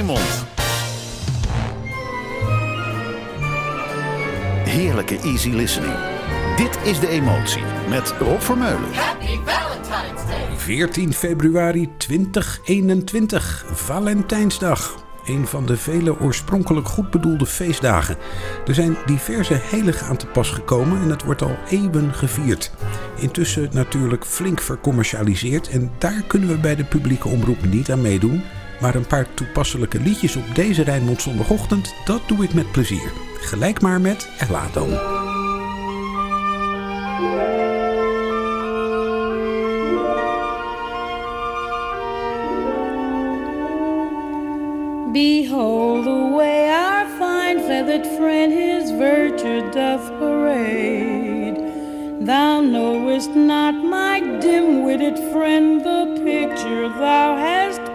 Rijnmond. Heerlijke easy listening. Dit is De Emotie met Rob Vermeulen. Happy Valentine's Day. 14 februari 2021, Valentijnsdag. Een van de vele oorspronkelijk goed bedoelde feestdagen. Er zijn diverse heiligen aan te pas gekomen en het wordt al eeuwen gevierd. Intussen natuurlijk flink vercommercialiseerd en daar kunnen we bij de publieke omroep niet aan meedoen. Maar een paar toepasselijke liedjes op deze Rijnmond zondagochtend, dat doe ik met plezier. Gelijk maar met Elado. Behold the way our fine feathered friend his virtue doth parade. Thou knowest not, my dim witted friend, the picture thou hast.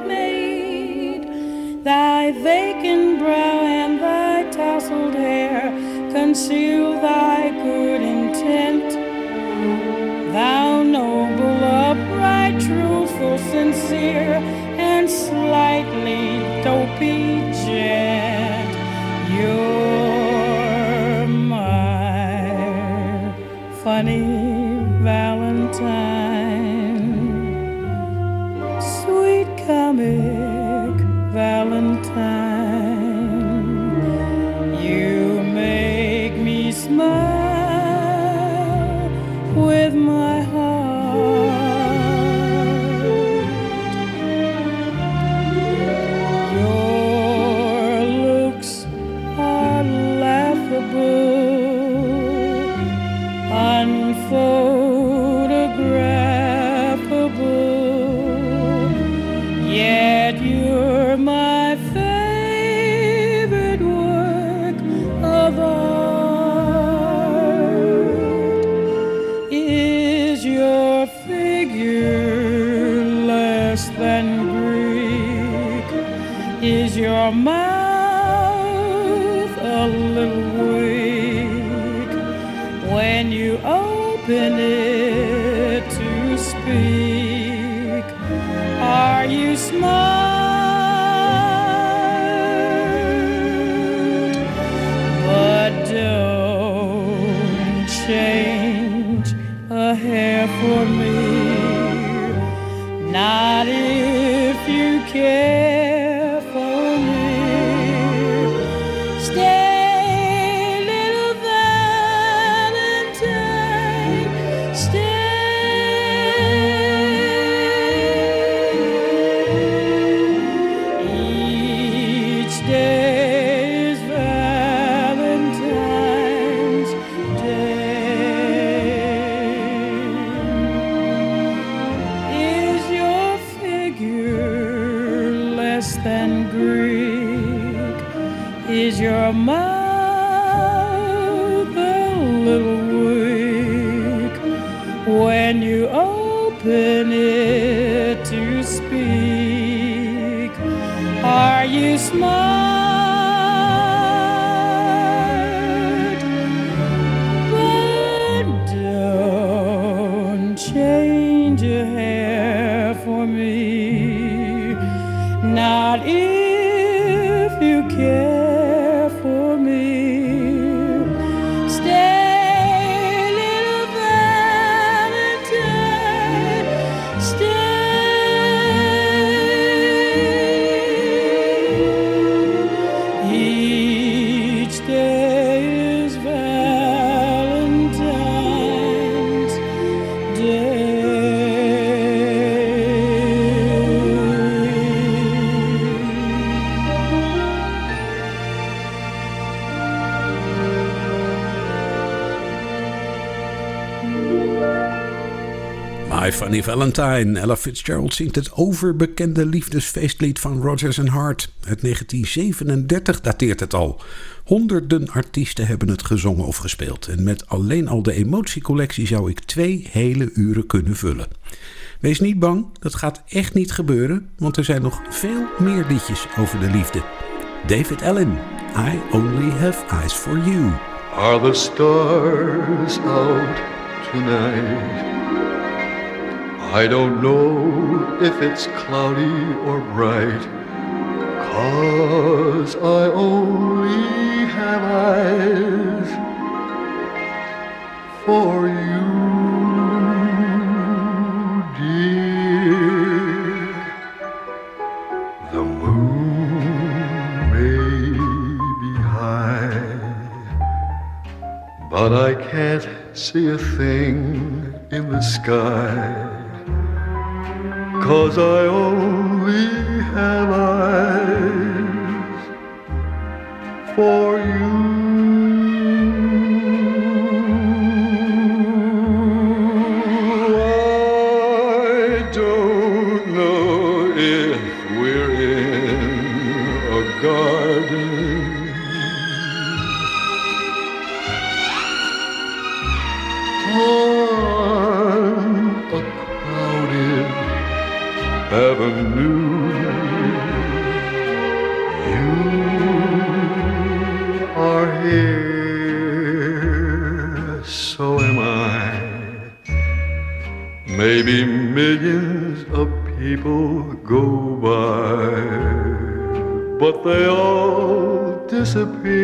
Thy vacant brow and thy tousled hair conceal thy good intent. Thou noble, upright, truthful, sincere, and slightly dopey gent. You're my funny Is your mouth a little weak when you open it to speak? Are you smart? Valentine. Ella Fitzgerald zingt het overbekende liefdesfeestlied van Rodgers and Hart. Uit 1937 dateert het al. Honderden artiesten hebben het gezongen of gespeeld. En met alleen al de emotiecollectie zou ik twee hele uren kunnen vullen. Wees niet bang, dat gaat echt niet gebeuren, want er zijn nog veel meer liedjes over de liefde. David Allen, I Only Have Eyes For You. Are the stars out tonight? I don't know if it's cloudy or bright. Cause I only have eyes for you, dear. The moon may be high, but I can't see a thing in the sky. Cause I only have eyes for you. Maybe millions of people go by, but they all disappear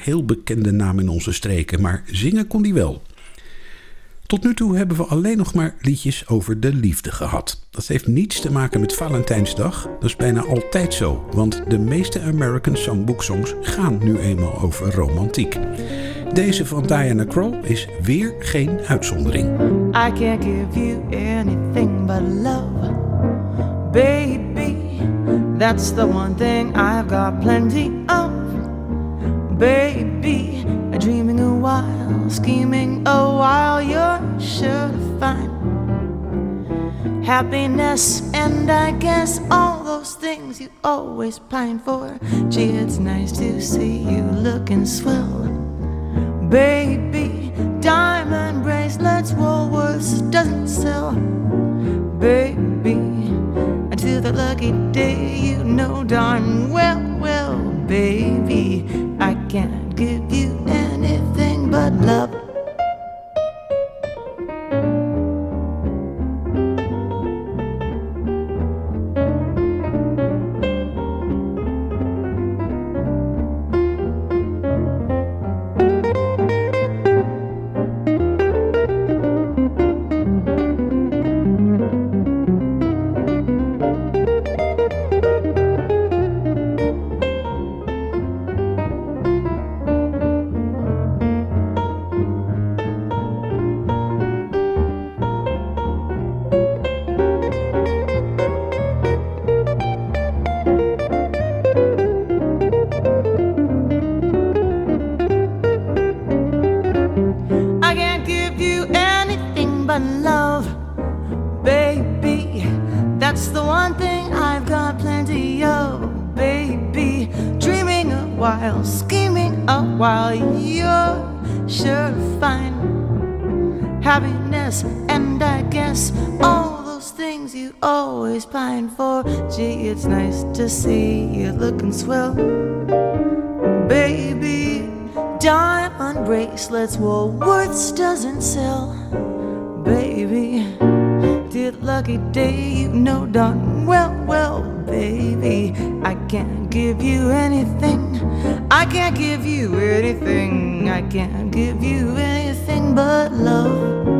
heel bekende naam in onze streken, maar zingen kon hij wel. Tot nu toe hebben we alleen nog maar liedjes over de liefde gehad. Dat heeft niets te maken met Valentijnsdag. Dat is bijna altijd zo, want de meeste American Songbook songs gaan nu eenmaal over romantiek. Deze van Diana Krall is weer geen uitzondering. I can't give you anything but love, baby. That's the one thing I've got plenty of, baby. Dreaming a while, scheming oh, a while, you're sure to find happiness, and I guess all those things you always pine for. Gee, it's nice to see you looking swell baby. Diamond bracelets, Woolworths doesn't sell, baby. Until that lucky day, you know darn well, well, baby. I can't give you anything but love. It's nice to see you looking swell. Baby, diamond bracelets Woolworths doesn't sell. Baby, did lucky day you know darn well, well, baby, I can't give you anything. I can't give you anything. I can't give you anything but love.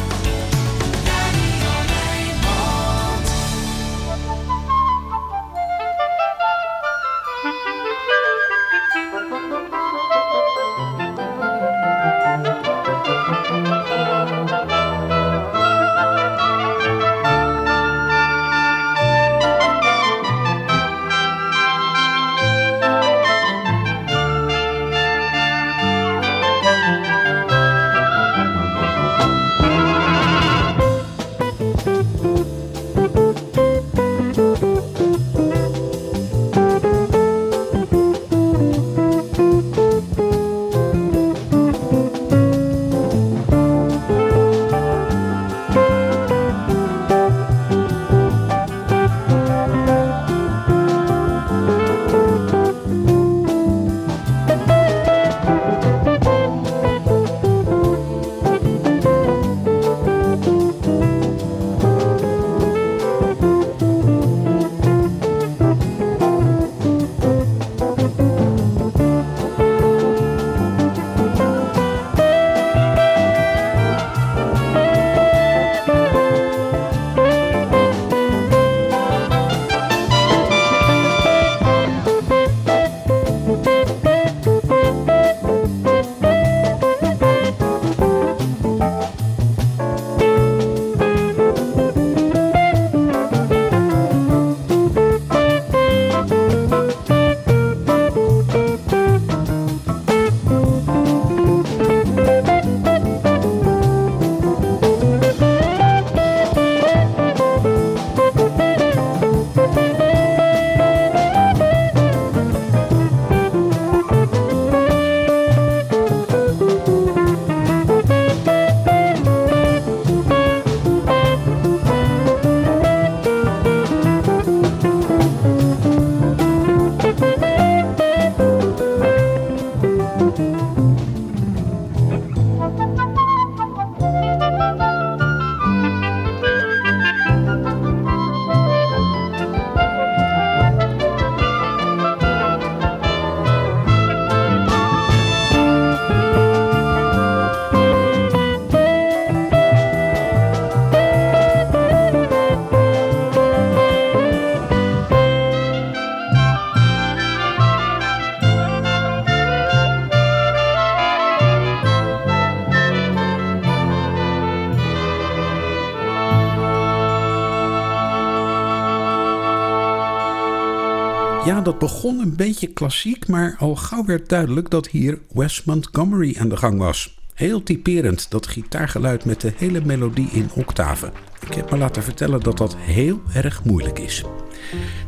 Begon een beetje klassiek, maar al gauw werd duidelijk dat hier Wes Montgomery aan de gang was. Heel typerend, dat gitaargeluid met de hele melodie in octaven. Ik heb me laten vertellen dat dat heel erg moeilijk is.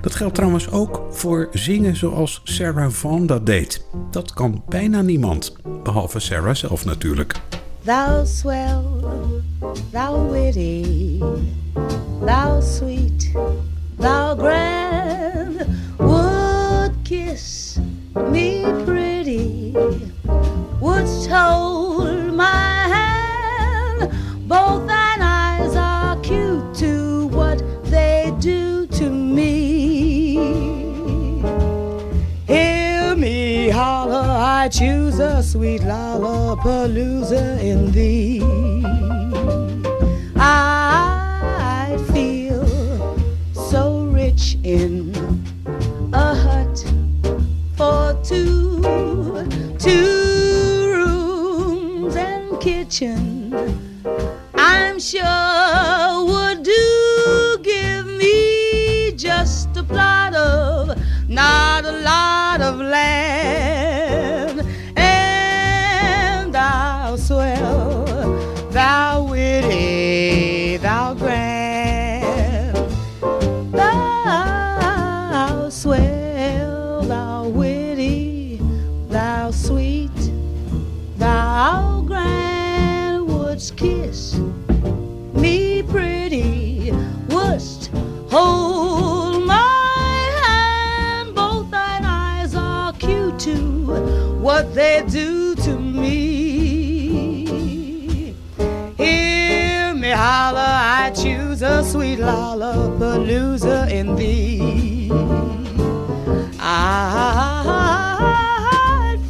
Dat geldt trouwens ook voor zingen zoals Sarah Vaughan dat deed. Dat kan bijna niemand, behalve Sarah zelf natuurlijk. Thou swell, thou witty, thou sweet, thou grand, kiss me pretty, would hold my hand. Both thine eyes are cute to what they do to me. Hear me holler, I choose a sweet lollapalooza in thee. I feel so rich in kitchen. I'm sure lollapalooza in thee. I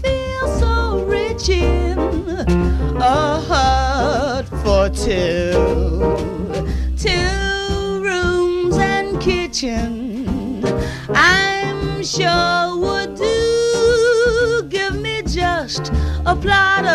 feel so rich in a hut for two, two rooms and kitchen. I'm sure would do. Give me just a plot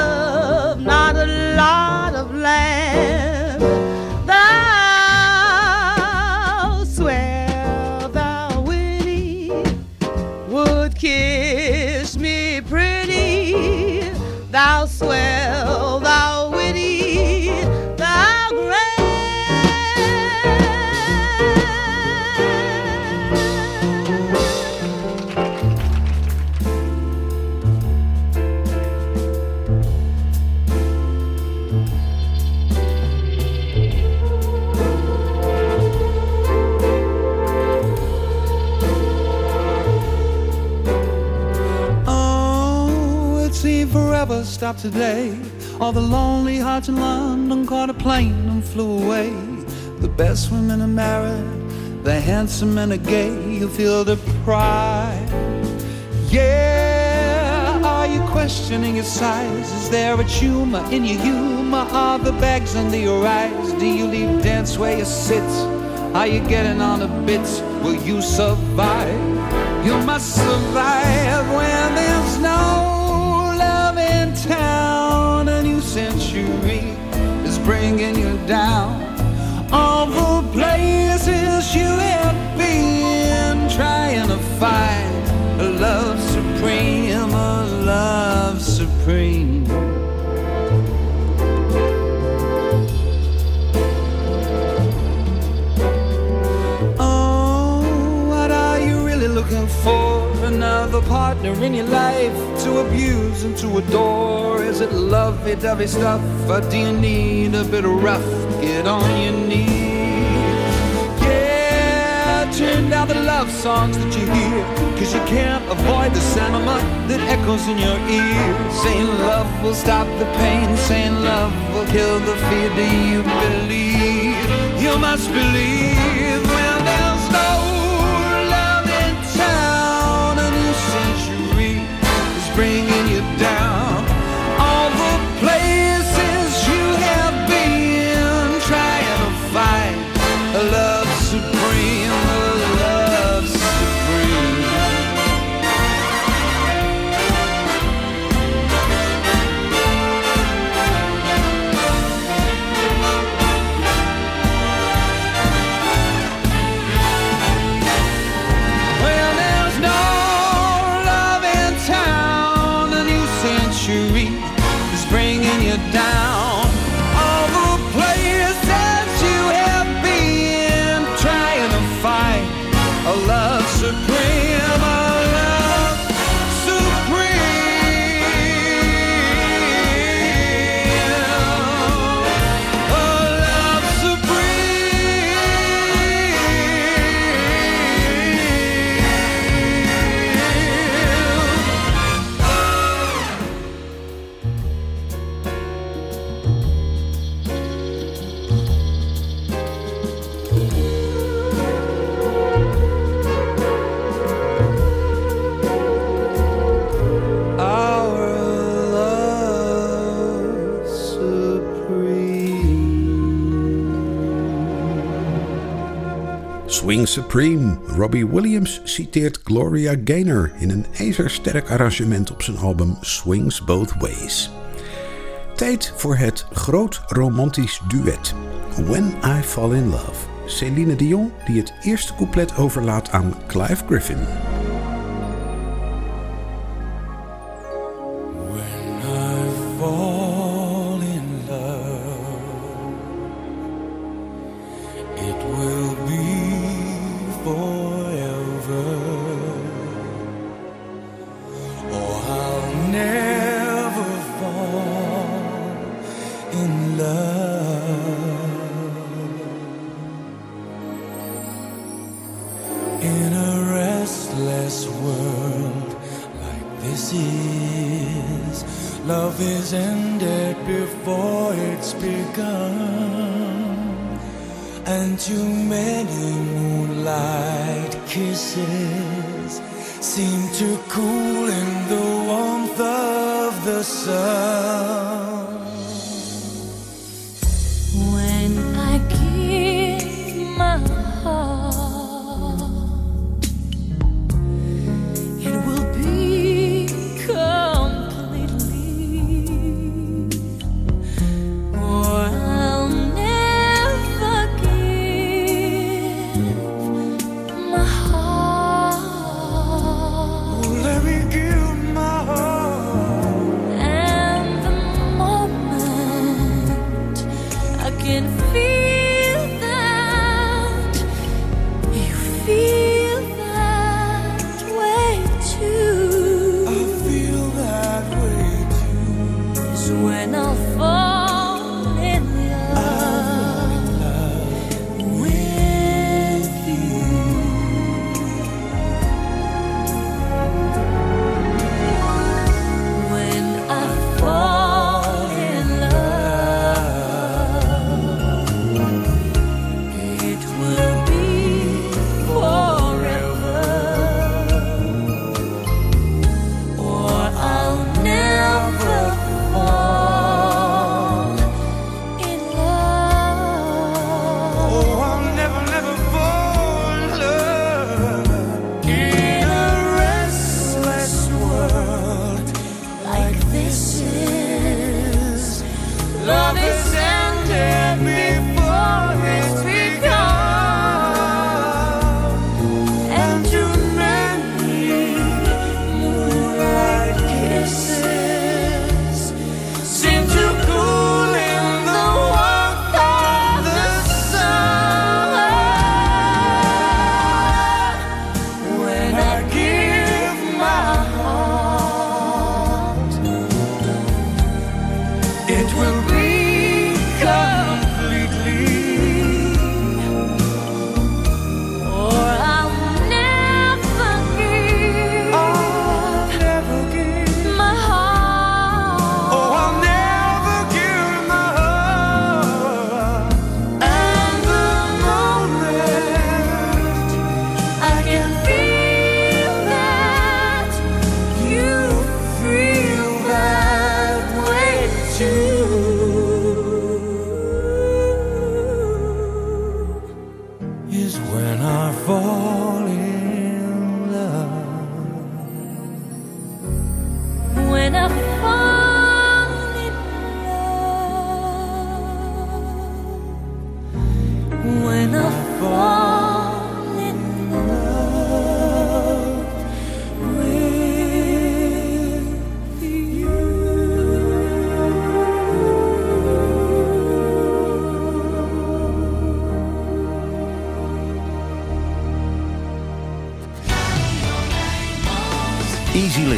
stopped today. All the lonely hearts in London caught a plane and flew away. The best women are married, the handsome men are gay. You feel the pride. Yeah, are you questioning your size? Is there a tumor in your humor? Are the bags under your eyes? Do you leave dance where you sit? Are you getting on a bit? Will you survive? You must survive is bringing you down. All the places you have been trying to find a love supreme, a love looking for? Another partner in your life to abuse and to adore? Is it lovey dovey stuff, or do you need a bit of rough? Get on your knees. Yeah, turn down the love songs that you hear, cause you can't avoid the sentiment that echoes in your ear. Saying love will stop the pain, saying love will kill the fear. Do you believe? You must believe Swing Supreme. Robbie Williams citeert Gloria Gaynor in een ijzersterk arrangement op zijn album Swings Both Ways. Tijd voor het groot romantisch duet. When I Fall in Love. Celine Dion die het eerste couplet overlaat aan Clive Griffin.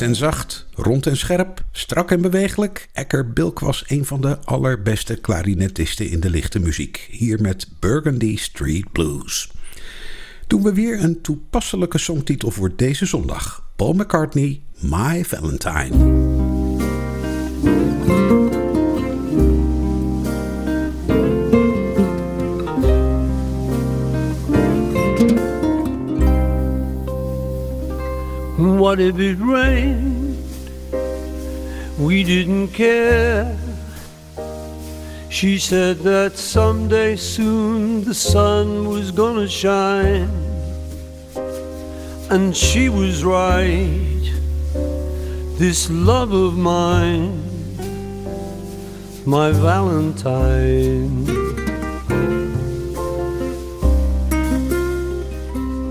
En zacht, rond en scherp, strak en bewegelijk. Ecker Bilk was een van de allerbeste klarinetisten in de lichte muziek. Hier met Burgundy Street Blues. Doen we weer een toepasselijke songtitel voor deze zondag. Paul McCartney, My Valentine. What if it rained? We didn't care. She said that someday soon the sun was gonna shine. And she was right. This love of mine, my Valentine.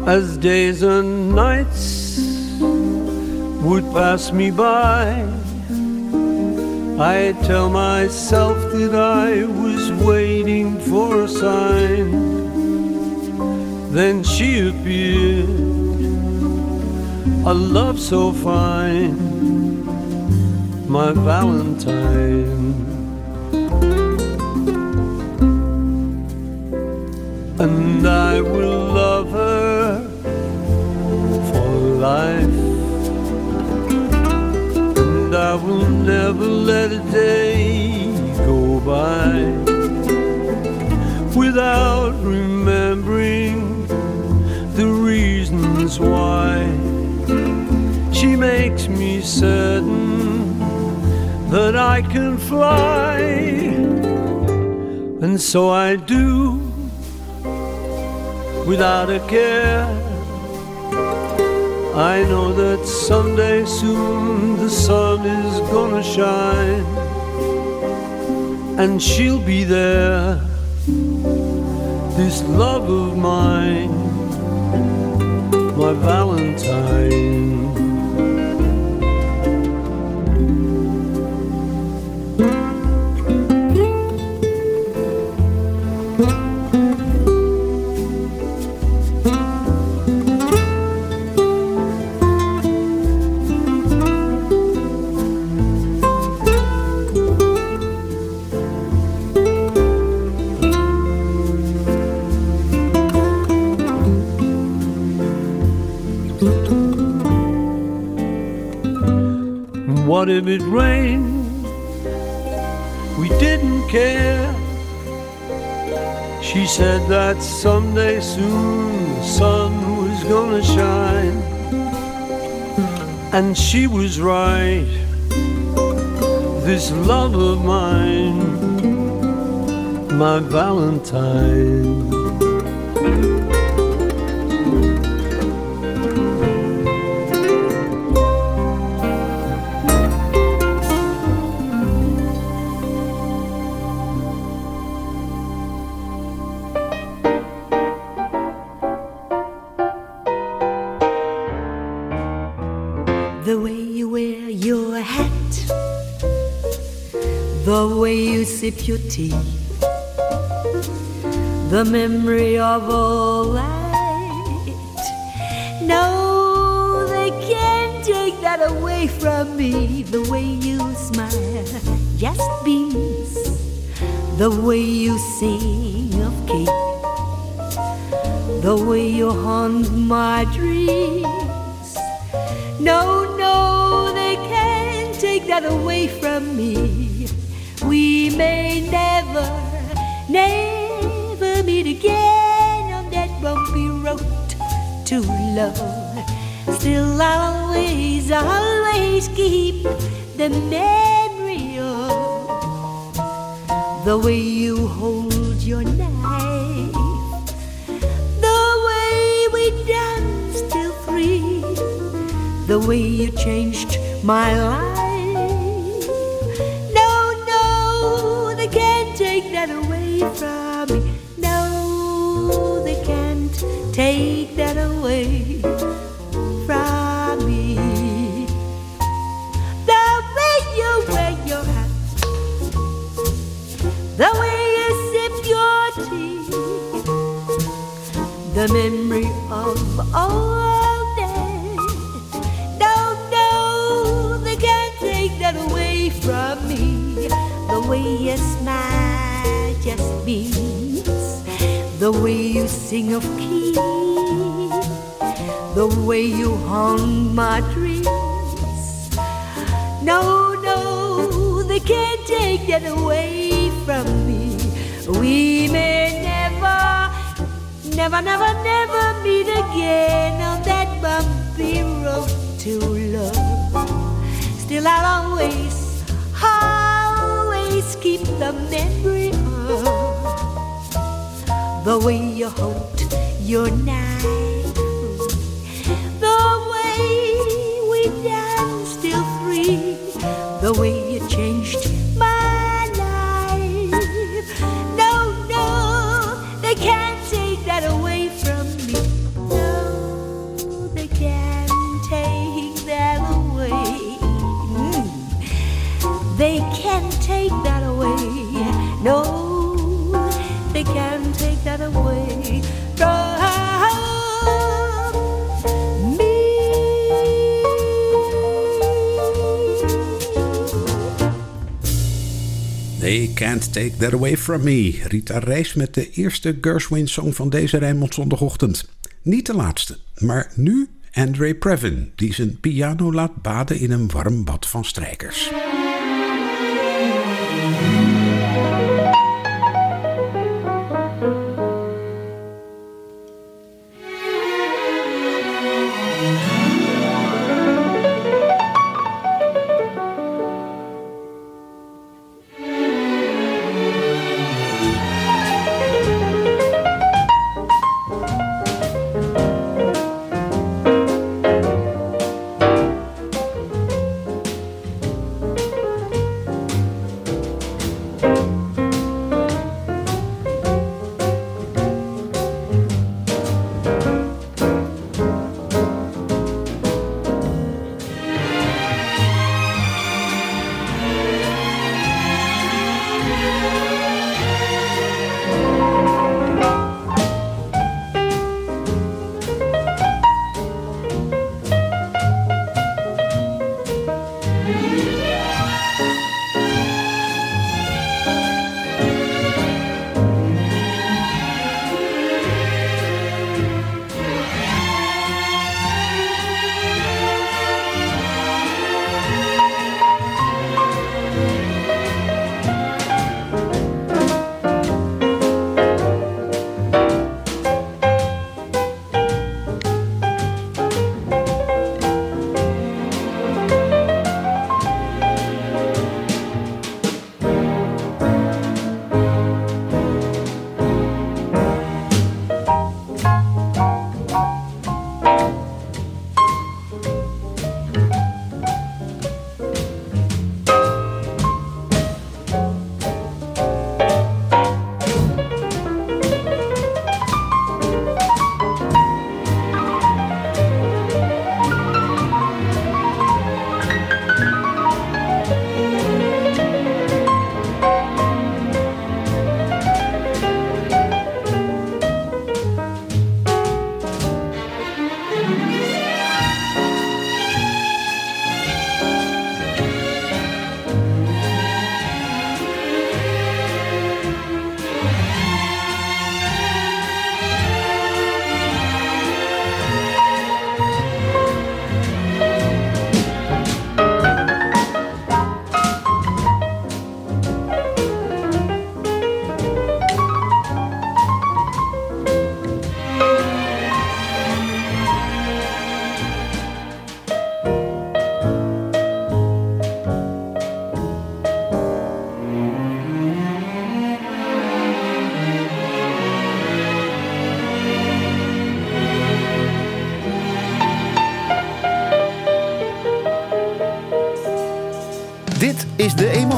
As days and nights would pass me by. I tell myself that I was waiting for a sign. Then she appeared, a love so fine, my Valentine. And I will love her for life I will never let a day go by without remembering the reasons why she makes me certain that I can fly, and so I do without a care. I know that someday soon the sun is gonna shine and she'll be there. This love of mine, my Valentine. What if it rained? We didn't care. She said that someday soon the sun was gonna shine. And she was right. This love of mine, my Valentine. The way you wear your hat, the way you sip your tea, the memory of all that. No, they can't take that away from me. The way you smile just beams, the way you sing of Kate, the way you haunt my dreams. No, they can't take that away from me. We may never, never meet again on that bumpy road to love. Still, I'll always, always keep the memory of the way you hold your knife, the way you changed my life. No, no, they can't take that away from me. No, they can't take that away from me. The way you wear your hat, the way you sip your tea, the memory way you smile just the way you sing of key, the way you haunt my dreams. No, no, they can't take that away from me. We may never, never, never, never meet again on that bumpy road to love. Still, I'll always the way you hold your knife, the way we danced till three, the way They Can't Take That Away From Me. Rita Reis met de eerste Gershwin song van deze Rijnmond zondagochtend. Niet de laatste, maar nu Andre Previn, die zijn piano laat baden in een warm bad van strijkers.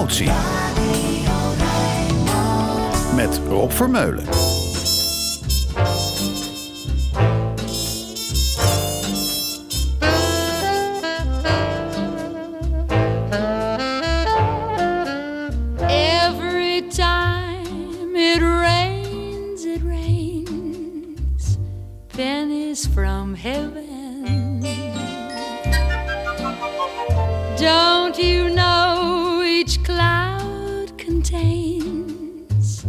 Emotie. Met Rob Vermeulen. Every time it rains, it rains pennies from heaven. Don't contains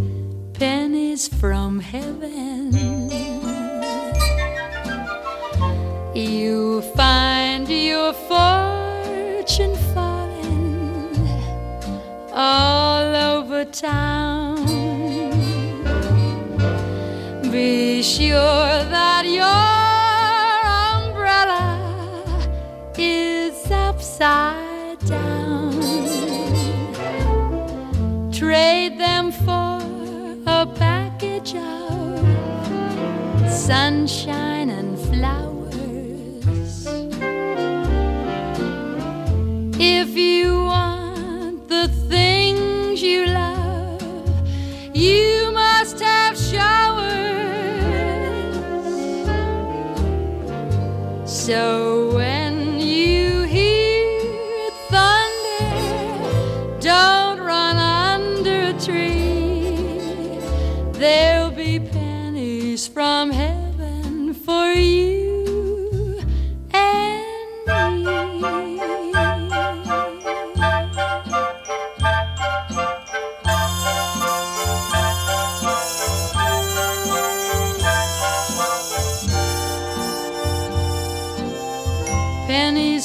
pennies from heaven. You find your fortune falling all over town. Be sure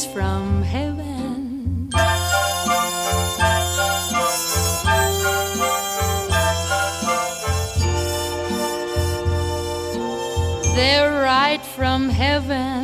from heaven. They're right from heaven.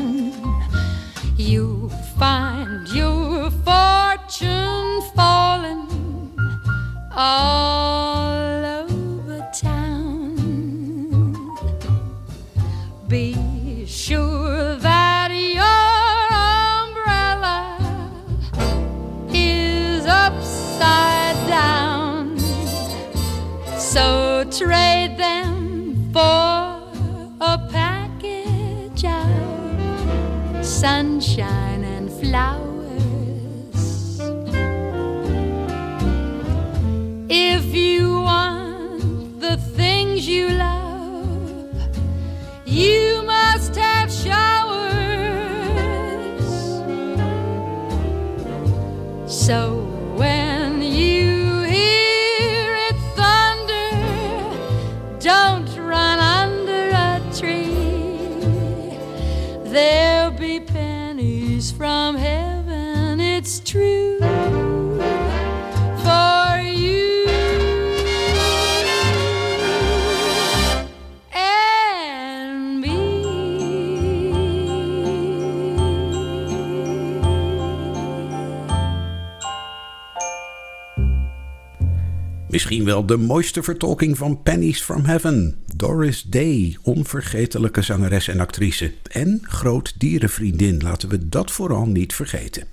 Misschien wel de mooiste vertolking van Pennies from Heaven. Doris Day, onvergetelijke zangeres en actrice. En groot dierenvriendin, laten we dat vooral niet vergeten.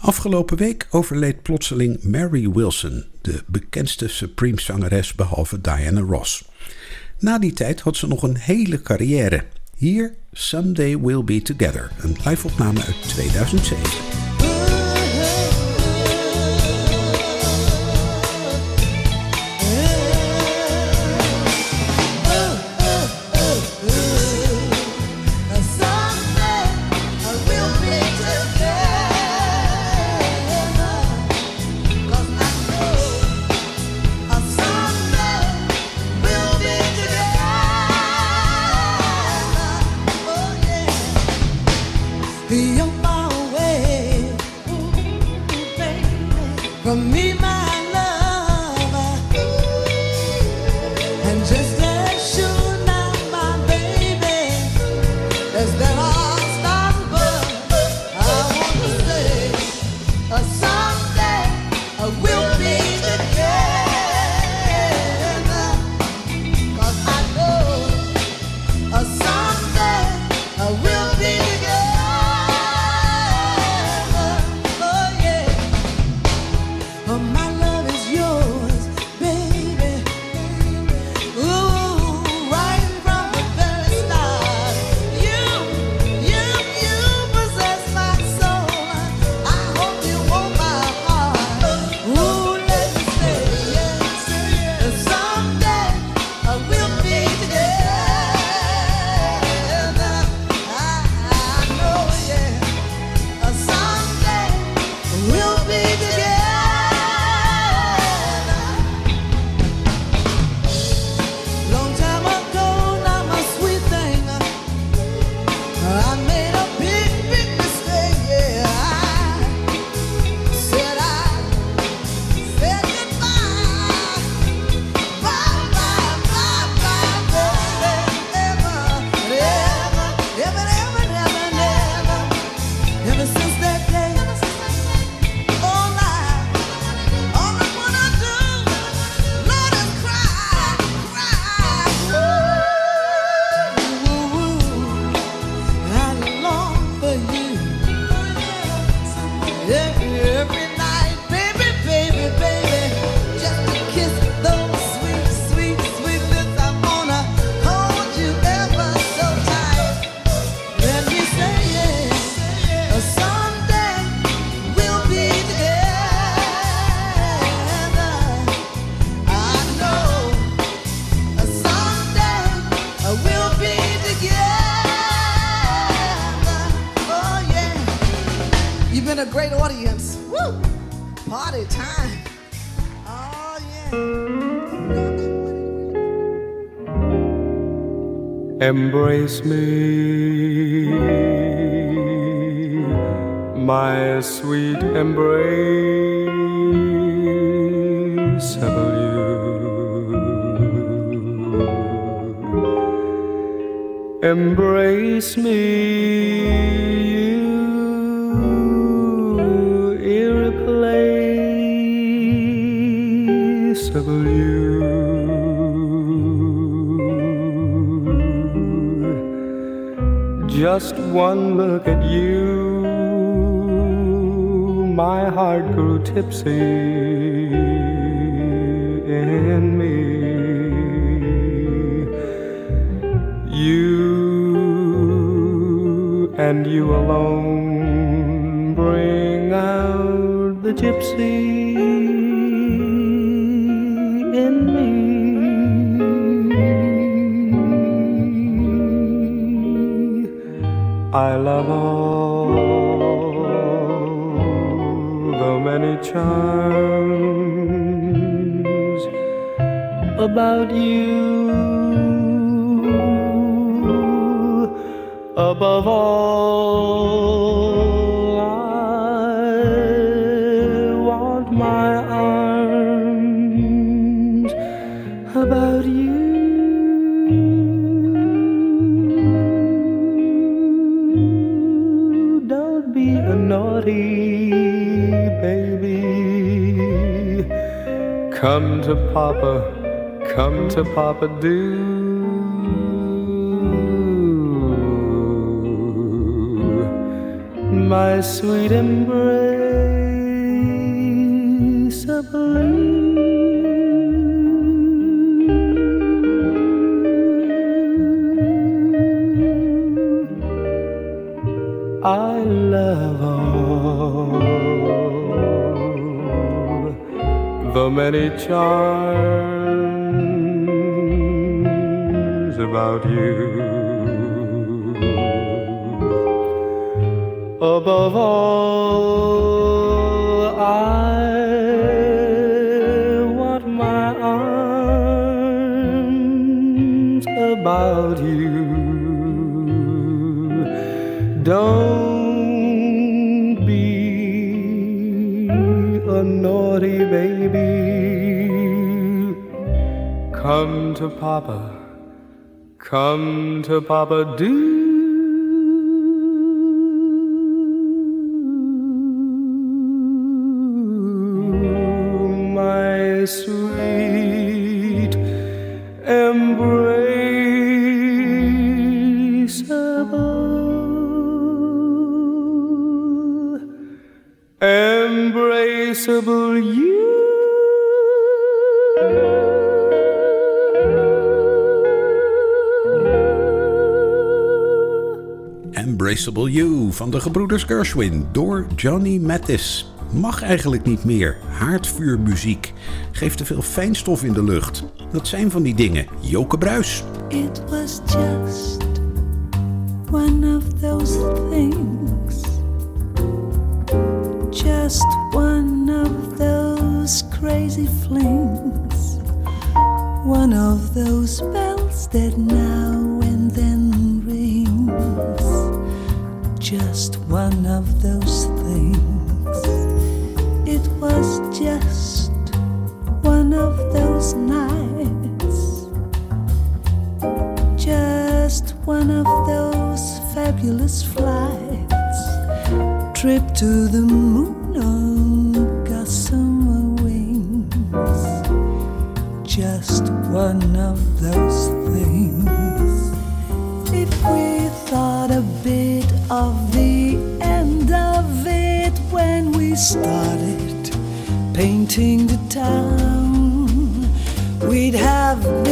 Afgelopen week overleed plotseling Mary Wilson, de bekendste Supreme-zangeres behalve Diana Ross. Na die tijd had ze nog een hele carrière. Hier Someday We'll Be Together, een live-opname uit 2007. Great audience. Woo! Party time. Oh yeah. Embrace me, my sweet embraceable you. Embrace me, Just one look at you, my heart grew tipsy in me. You and you alone bring out the gypsy in me. I love all the many charms about you. Above all, Come to Papa, come to Papa, do my sweet embrace. I love all the many charms about you. Above all, I want my arms about you. Don't Come to Papa, come to Papa, do. my sweet embraceable, embraceable you. Embraceable You van de gebroeders Gershwin door Johnny Mathis. Mag eigenlijk niet meer. Haardvuurmuziek. Geeft te veel fijnstof in de lucht. Dat zijn van die dingen. Joke Bruis. It was just one of those things. Just one of those crazy flings. One of those bells that now and then. Just one of those things. It was just one of those nights. Just one of those fabulous flights. Trip to the moon painting the town. We'd have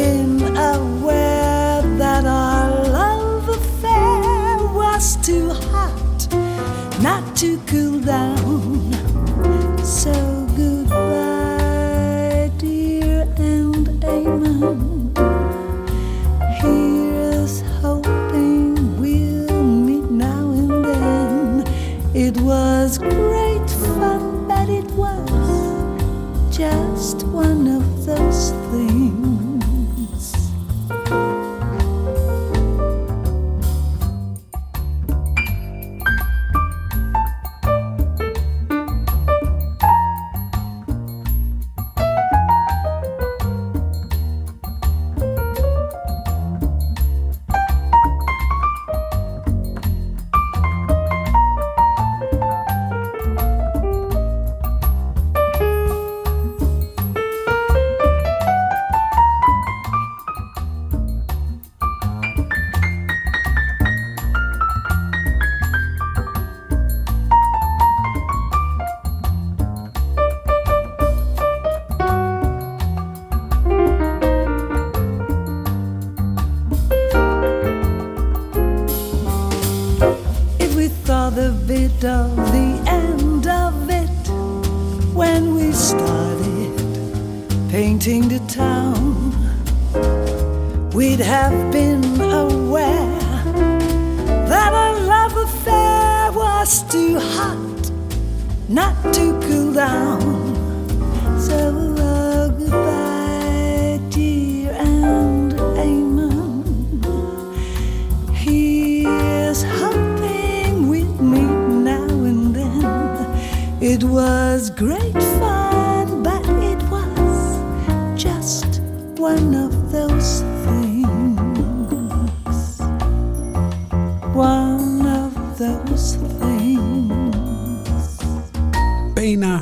not to cool down. So oh, goodbye, dear and amen. Here's hoping we'd meet now and then. It was great.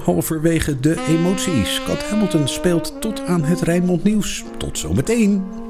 halverwege de emoties. Kat Hamilton speelt tot aan het Rijnmond Nieuws. Tot zometeen.